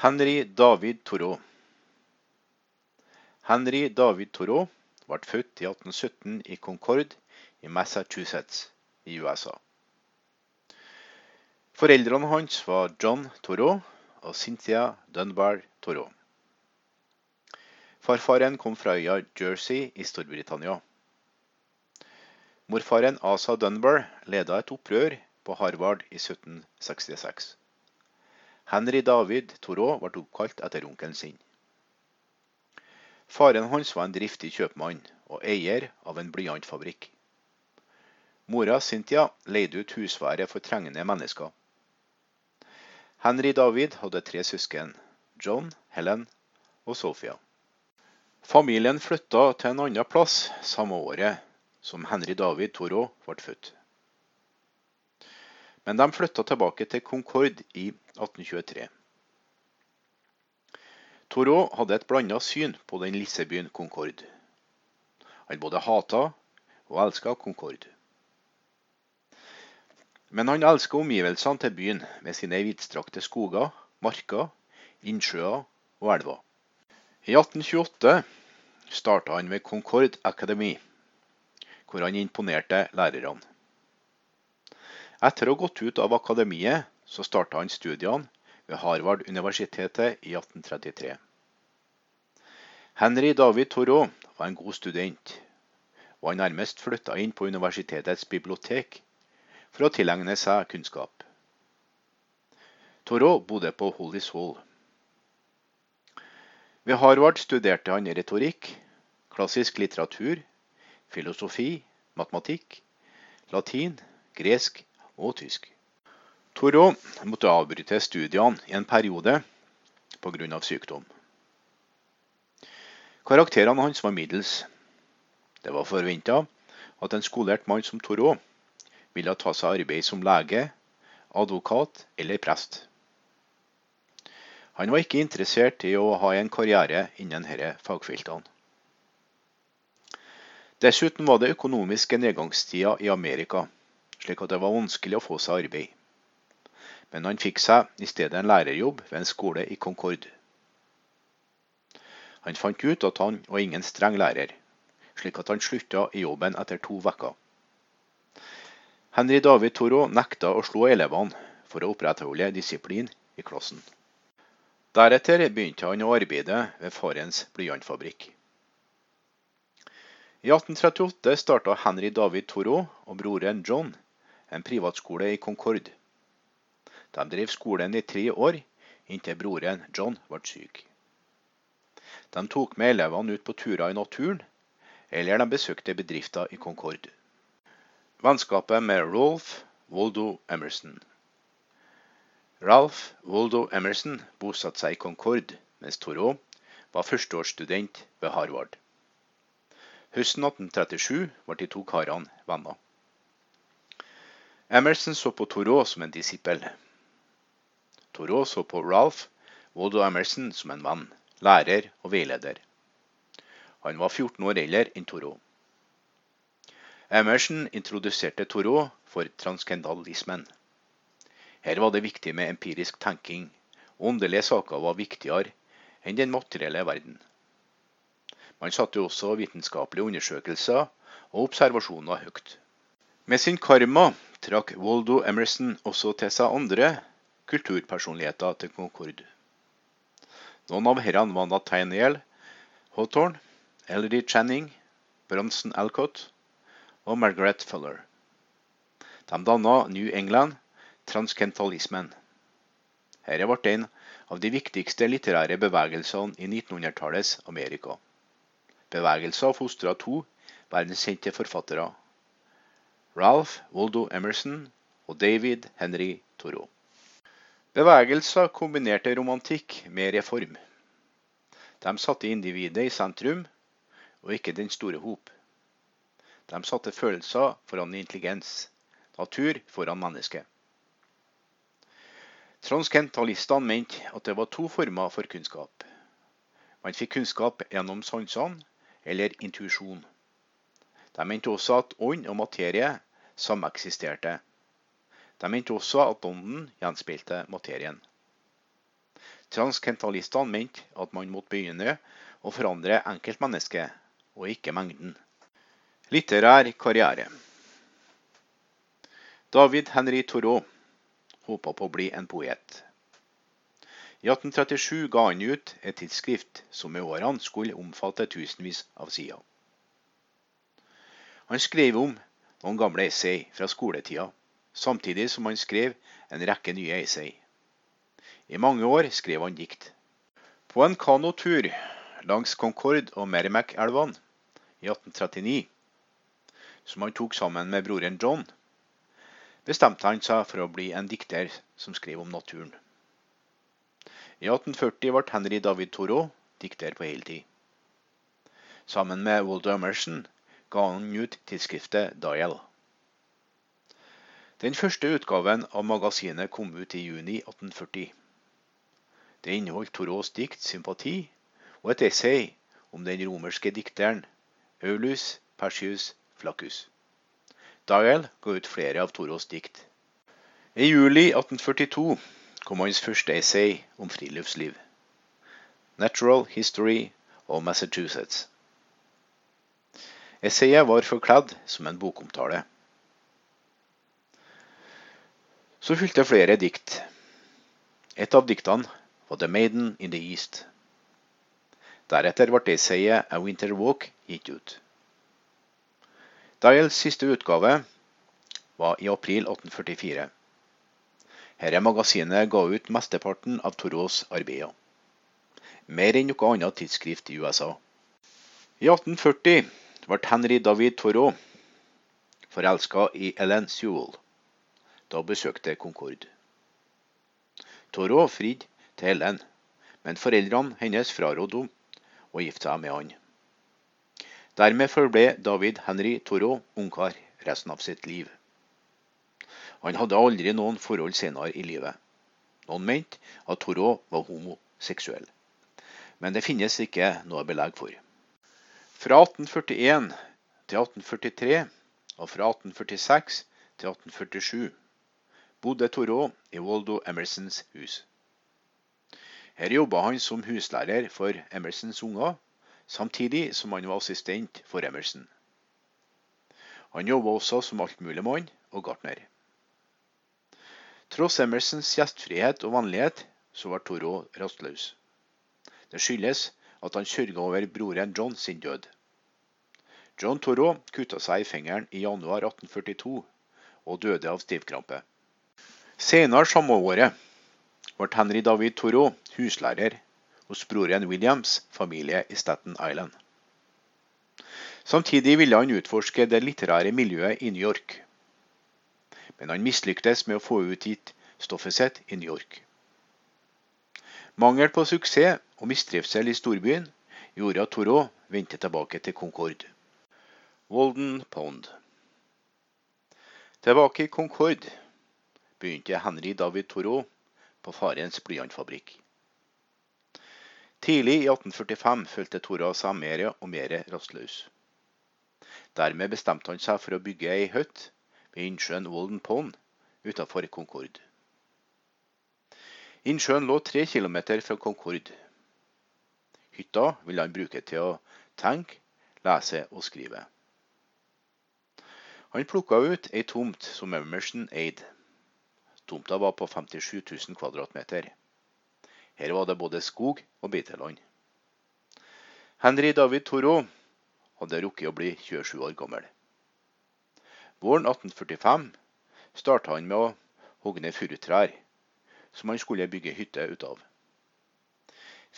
Henry David Thoreau Henry David Thoreau ble født i 1817 i Concord i Massachusetts i USA. Foreldrene hans var John Thoreau og Cynthia Dunbar Thoreau. Farfaren kom fra øya Jersey i Storbritannia. Morfaren Asa Dunbar leda et opprør på Harvard i 1766. Henry David Thoreau ble oppkalt etter onkelen sin. Faren hans var en driftig kjøpmann og eier av en blyantfabrikk. Mora Cynthia leide ut husværet for trengende mennesker. Henry David hadde tre søsken, John, Helen og Sophia. Familien flytta til en annen plass samme året som Henry David Thoreau ble født. Men de flytta tilbake til Concord i 1823. Thoreau hadde et blanda syn på den lissebyen byen Concord. Han både hata og elska Concorde. Men han elska omgivelsene til byen med sine vidstrakte skoger, marker, innsjøer og elver. I 1828 starta han ved Concorde Academy, hvor han imponerte lærerne. Etter å ha gått ut av akademiet, så starta han studiene ved Harvard-universitetet i 1833. Henry David Thoreau var en god student, og han nærmest flytta inn på universitetets bibliotek for å tilegne seg kunnskap. Thoreau bodde på Holy Soul. Ved Harvard studerte han retorikk, klassisk litteratur, filosofi, matematikk, latin, gresk og tysk. Thoreau måtte avbryte studiene i en periode pga. sykdom. Karakterene hans var middels. Det var forventa at en skolert mann som Toro ville ta seg arbeid som lege, advokat eller prest. Han var ikke interessert i å ha en karriere innen disse fagfeltene. Dessuten var det økonomiske nedgangstider i Amerika slik at det var vanskelig å få seg arbeid. Men han fikk seg i stedet en lærerjobb ved en skole i Concord. Han fant ut at han var ingen streng lærer, slik at han slutta i jobben etter to uker. Henry David Toro nekta å slå elevene for å opprettholde disiplin i klassen. Deretter begynte han å arbeide ved farens blyantfabrikk. I 1838 starta Henry David Thoreau og broren John en privatskole i Concord. De drev skolen i tre år, inntil broren John ble syk. De tok med elevene ut på turer i naturen, eller de besøkte bedrifter i Concord. Vennskapet med Rolf Waldo Emerson. Ralph Waldo Emerson bosatte seg i Concord, mens Thoreau var førsteårsstudent ved Harvard. Høsten 1837 ble de to karene venner. Emerson så på Thoreau som en disippel. Thoreau så på Ralph Waldo Emerson som en venn, lærer og veileder. Han var 14 år eldre enn Thoreau. Emerson introduserte Thoreau for transkendalismen. Her var det viktig med empirisk tenking. Åndelige saker var viktigere enn den materielle verden. Man satte også vitenskapelige undersøkelser og observasjoner høyt. Med sin karma trakk Waldo Emerson også til seg andre kulturpersonligheter til Concord. Noen av herrene var Nathaniel Hawthorne, Ellery Channing, Bronson Alcott og Margaret Fuller. De danna New England transkentalismen. Dette ble en av de viktigste litterære bevegelsene i 1900-tallets Amerika. Bevegelser fostra to verdenskjente forfattere, Ralph Waldo Emerson og David Henry Thoreau. Bevegelser kombinerte romantikk med reform. De satte individet i sentrum, og ikke den store hop. De satte følelser foran intelligens, natur foran menneske. Transkentalistene mente at det var to former for kunnskap. Man fikk kunnskap gjennom sansene eller intuisjon. De mente også at ånd og materie sameksisterte. De mente også at ånden gjenspeilte materien. Transkentalistene mente at man måtte begynne å forandre enkeltmennesket, og ikke mengden. Litterær karriere. David Henry Thoreau håpa på å bli en poet. I 1837 ga han ut et tidsskrift som med årene skulle omfatte tusenvis av sider. Han skrev om noen gamle essay fra skoletida, samtidig som han skrev en rekke nye essay. I mange år skrev han dikt. På en kanotur langs Concord og Merrimack-elvene i 1839, som han tok sammen med broren John, bestemte han seg for å bli en dikter som skrev om naturen. I 1840 ble Henry David Thoreau dikter på heltid. Sammen med Walter Emerson ga han ut tidsskriftet Dial. Den første utgaven av magasinet kom ut i juni 1840. Det inneholdt Thoreaus dikt 'Sympati' og et essay om den romerske dikteren Aulus Persius Flaccus. Dial ga ut flere av Thoreaus dikt. I juli 1842 kom hans første essay om friluftsliv. 'Natural History of Massachusetts'. Essayet var forkledd som en bokomtale. Så fulgte flere dikt. Et av diktene var 'The Maiden in the East'. Deretter ble essayet 'A Winter Walk' gitt ut. Dials siste utgave var i april 1844. Dette magasinet ga ut mesteparten av Thoreaus arbeider. Mer enn noe annet tidsskrift i USA. I 1840 ble Henry David Thoreau forelska i Ellen Sewell da besøkte Concord. Toro fridde til Helen, men foreldrene hennes frarådde henne å gifte seg med han. Dermed forble David Henry Toro ungkar resten av sitt liv. Han hadde aldri noen forhold senere i livet. Noen mente at Toro var homoseksuell, men det finnes ikke noe belegg for. Fra 1841 til 1843 og fra 1846 til 1847 bodde Thoreau i Waldo Emersons hus. Her jobba han som huslærer for Emersons unger, samtidig som han var assistent for Emerson. Han jobba også som altmuligmann og gartner. Tross Emersons gjestfrihet og vennlighet, så var Toro rastløs. Det skyldes at han sørga over broren John sin død. John Toro kutta seg i fingeren i januar 1842 og døde av stivkrampe. Senere samme året ble Henry David Toro huslærer hos broren Williams familie i Staten Island. Samtidig ville han utforske det litterære miljøet i New York men han mislyktes med å få utgitt stoffet sitt i New York. Mangel på suksess og mistrivsel i storbyen gjorde at Thoreau vendte tilbake til Concord. Walden Pond. Tilbake i Concord begynte Henry David Thoreau på farens blyantfabrikk. Tidlig i 1845 følte Thoreau seg mer og mer rastløs. Dermed bestemte han seg for å bygge ei hytte ved innsjøen Walden Pond utenfor Concord. Innsjøen lå tre kilometer fra Concord. Hytta ville han bruke til å tenke, lese og skrive. Han plukka ut ei tomt som Emerson eide. Tomta var på 57 000 kvadratmeter. Her var det både skog og beiteland. Henry David Thoreau hadde rukket å bli 27 år gammel. Våren 1845 starta han med å hogge ned furutrær, som han skulle bygge hytte ut av.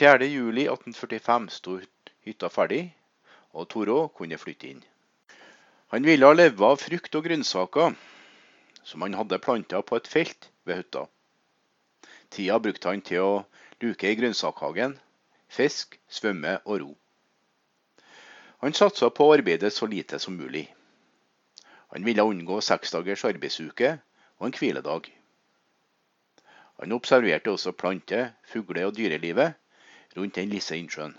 4.7.1845 sto hytta ferdig, og Toro kunne flytte inn. Han ville leve av frukt og grønnsaker som han hadde planta på et felt ved hytta. Tida brukte han til å luke i grønnsakhagen, fisk, svømme og ro. Han satsa på å arbeide så lite som mulig. Han ville unngå seks dagers arbeidsuke og en hviledag. Han observerte også plante-, fugle- og dyrelivet rundt den lille innsjøen.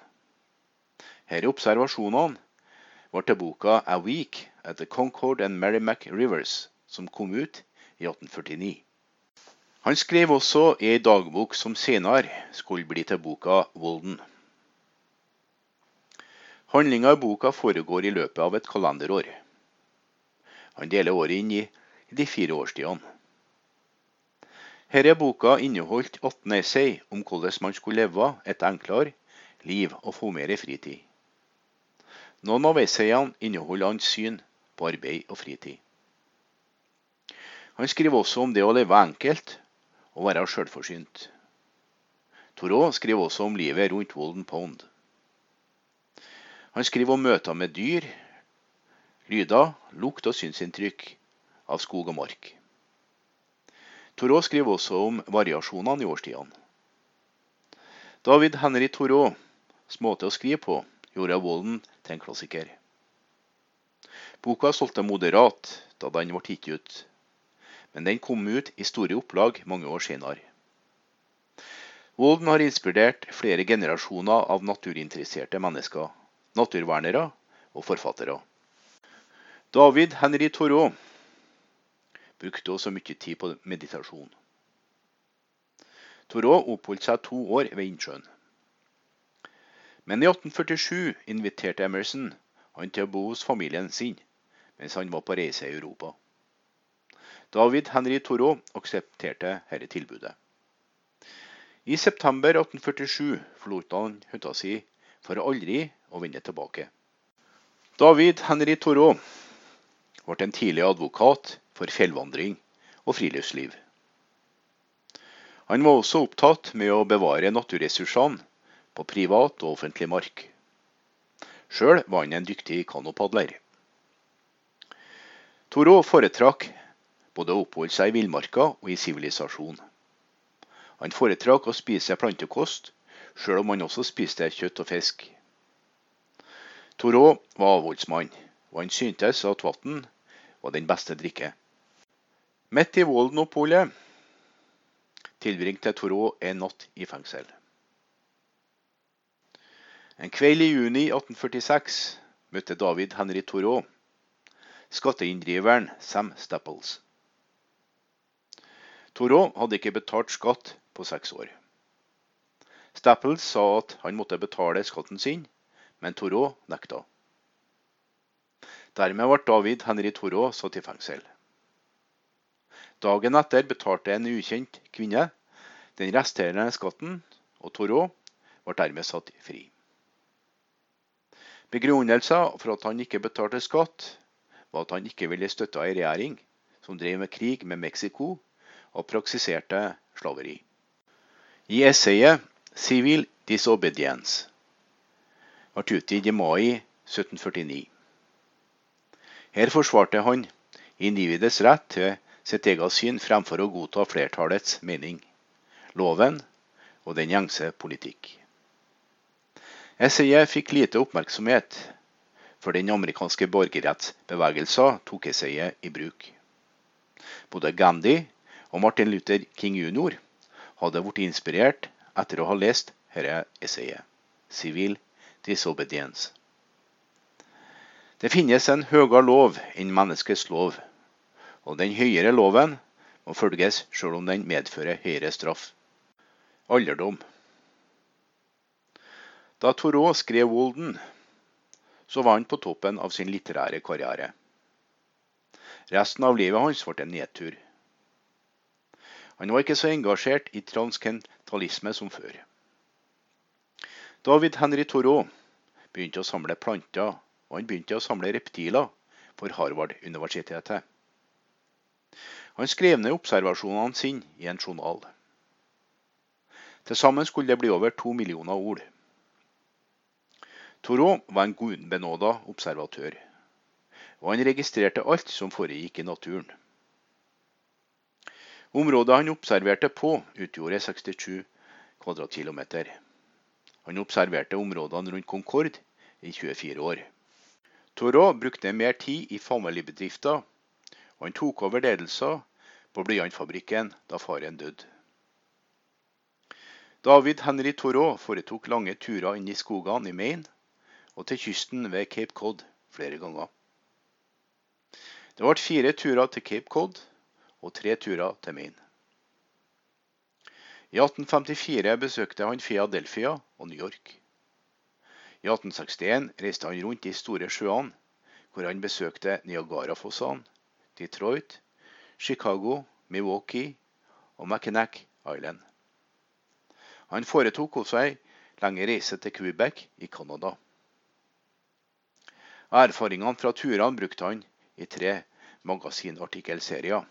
Disse observasjonene var til boka 'A Week at the Concord and Merrimack Rivers', som kom ut i 1849. Han skrev også i ei dagbok som senere skulle bli til boka Volden. Handlinga i boka foregår i løpet av et kalenderår. Han deler året inn i de fire årstidene. Denne boka inneholdt 18 essay om hvordan man skulle leve et enklere liv og få mer fritid. Noen av essayene inneholder hans syn på arbeid og fritid. Han skriver også om det å leve enkelt og være sjølforsynt. Thoreau skriver også om livet rundt Walden Pond. Han skriver om møter med dyr, lyder, lukt og synsinntrykk av skog og mark. Thoreau skriver også om variasjonene i årstidene. David Henry Thoreaus måte å skrive på gjorde Walden til en klassiker. Boka solgte moderat da den ble gitt ut, men den kom ut i store opplag mange år senere. Volden har inspirert flere generasjoner av naturinteresserte mennesker, naturvernere og forfattere. David Henry Thoreau brukte også mye tid på meditasjon. Thoreau oppholdt seg to år ved innsjøen. Men i 1847 inviterte Emerson han til å bo hos familien sin mens han var på reise i Europa. David Henry Thoreau aksepterte dette tilbudet. I september 1847 forlot han hytta si for aldri å vende tilbake. David Henry Thoreau ble en tidlig advokat for fjellvandring og friluftsliv. Han var også opptatt med å bevare naturressursene på privat og offentlig mark. Sjøl var han en dyktig kanopadler. Thoreau foretrakk både å oppholde seg i villmarka og i sivilisasjon. Han foretrakk å spise plantekost, sjøl om han også spiste kjøtt og fisk. Thoreau var avholdsmann, og han syntes at vann var den beste drikke. Midt i Volden-oppholdet tilbringte Thoreau en natt i fengsel. En kveld i juni 1846 møtte David Henry Thoreau skatteinndriveren Sam Stapples. Thoreau hadde ikke betalt skatt på seks år. Stapples sa at han måtte betale skatten sin, men Thoreau nekta. Dermed ble David Henry Thoreau satt i fengsel. Dagen etter betalte en ukjent kvinne den resterende skatten, og Thoreau ble dermed satt fri. Begrunnelsen for at han ikke betalte skatt, var at han ikke ville støtte ei regjering som drev med krig med Mexico og praksiserte slaveri. I essayet 'Civil Disobedience' ble utgitt i mai 1749. Her forsvarte han individets rett til sitt eget syn fremfor å godta flertallets mening, loven og den gjengse politikk. Essayet fikk lite oppmerksomhet, for den amerikanske borgerrettsbevegelsen tok essayet i bruk. Både Gandhi og Martin Luther King jr. hadde blitt inspirert etter å ha lest dette essayet, 'Civil Disobedience'. Det finnes en høyere lov enn menneskets lov, og den høyere loven må følges sjøl om den medfører høyere straff. Alderdom. Da Thoreau skrev 'Wolden', så var han på toppen av sin litterære karriere. Resten av livet hans ble en nedtur. Han var ikke så engasjert i transkentalisme som før. David Henry Thoreau begynte å samle planter, og han begynte å samle reptiler for Harvard-universitetet. Han skrev ned observasjonene sine i en journal. Til sammen skulle det bli over to millioner ord. Thoreau var en gudbenåda observatør, og han registrerte alt som foregikk i naturen. Området han observerte på, utgjorde 67 kvadratkilometer. Han observerte områdene rundt Concorde i 24 år. Thoreau brukte mer tid i familiebedrifter, og han tok over ledelsen på blyantfabrikken da faren døde. David Henry Thoreau foretok lange turer inn i skogene i Maine og til kysten ved Cape Cod flere ganger. Det ble fire turer til Cape Cod og tre turer til Maine. I 1854 besøkte han Philadelphia og New York. I 1861 reiste han rundt de store sjøene, hvor han besøkte Niagarafossene, Detroit, Chicago, Milwaukee og Mackinac Island. Han foretok også ei lenge reise til Quebec i Canada. Erfaringene fra turene brukte han i tre magasinartikkelserier.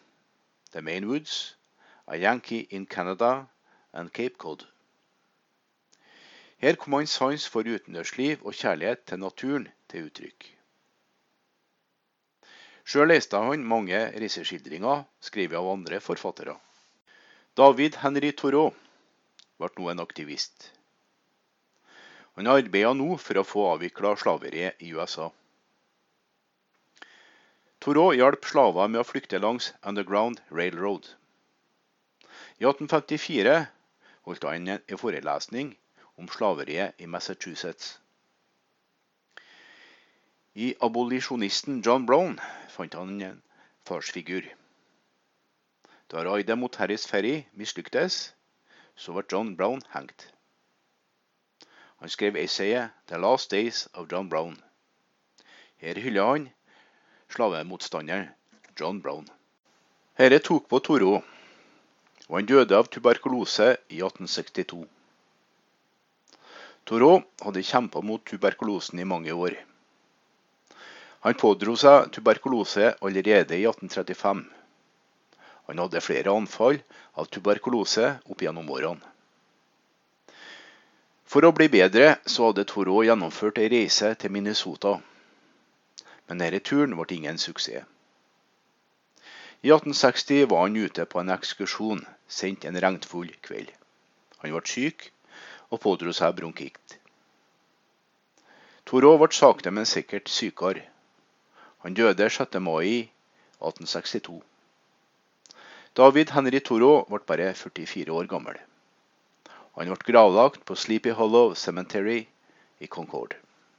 The Mainwoods, A Yankee in Canada and Cape Cod. Her kom hans sans for utendørsliv og kjærlighet til naturen til uttrykk. Sjøl leste han mange reiseskildringer skrevet av andre forfattere. David Henry Thoreau ble nå en aktivist. Han arbeider nå for å få avvikla slaveriet i USA. Thoreau hjalp slaver med å flykte langs Underground Railroad. I 1854 holdt han en forelesning om slaveriet i Massachusetts. I abolisjonisten John Brown fant han en farsfigur. Da raidet mot Harris Ferry mislyktes, så ble John Brown hengt. Han skrev essayet 'The Last Days of John Brown'. Her hyller han slavemotstanderen John Brown. Dette tok på Toro, og han døde av tuberkulose i 1862. Toro hadde kjempa mot tuberkulosen i mange år. Han pådro seg tuberkulose allerede i 1835. Han hadde flere anfall av tuberkulose opp gjennom årene. For å bli bedre så hadde Toro gjennomført ei reise til Minnesota. Men denne turen ble ingen suksess. I 1860 var han ute på en ekskursjon sendt en regnfull kveld. Han ble syk og pådro seg bronkitt. Thoreau ble sakte, men sikkert sykere. Han døde 6. mai 1862. David Henry Thoreau ble bare 44 år gammel. Han ble gravlagt på Sleepy Hollow Cemetery i Concord.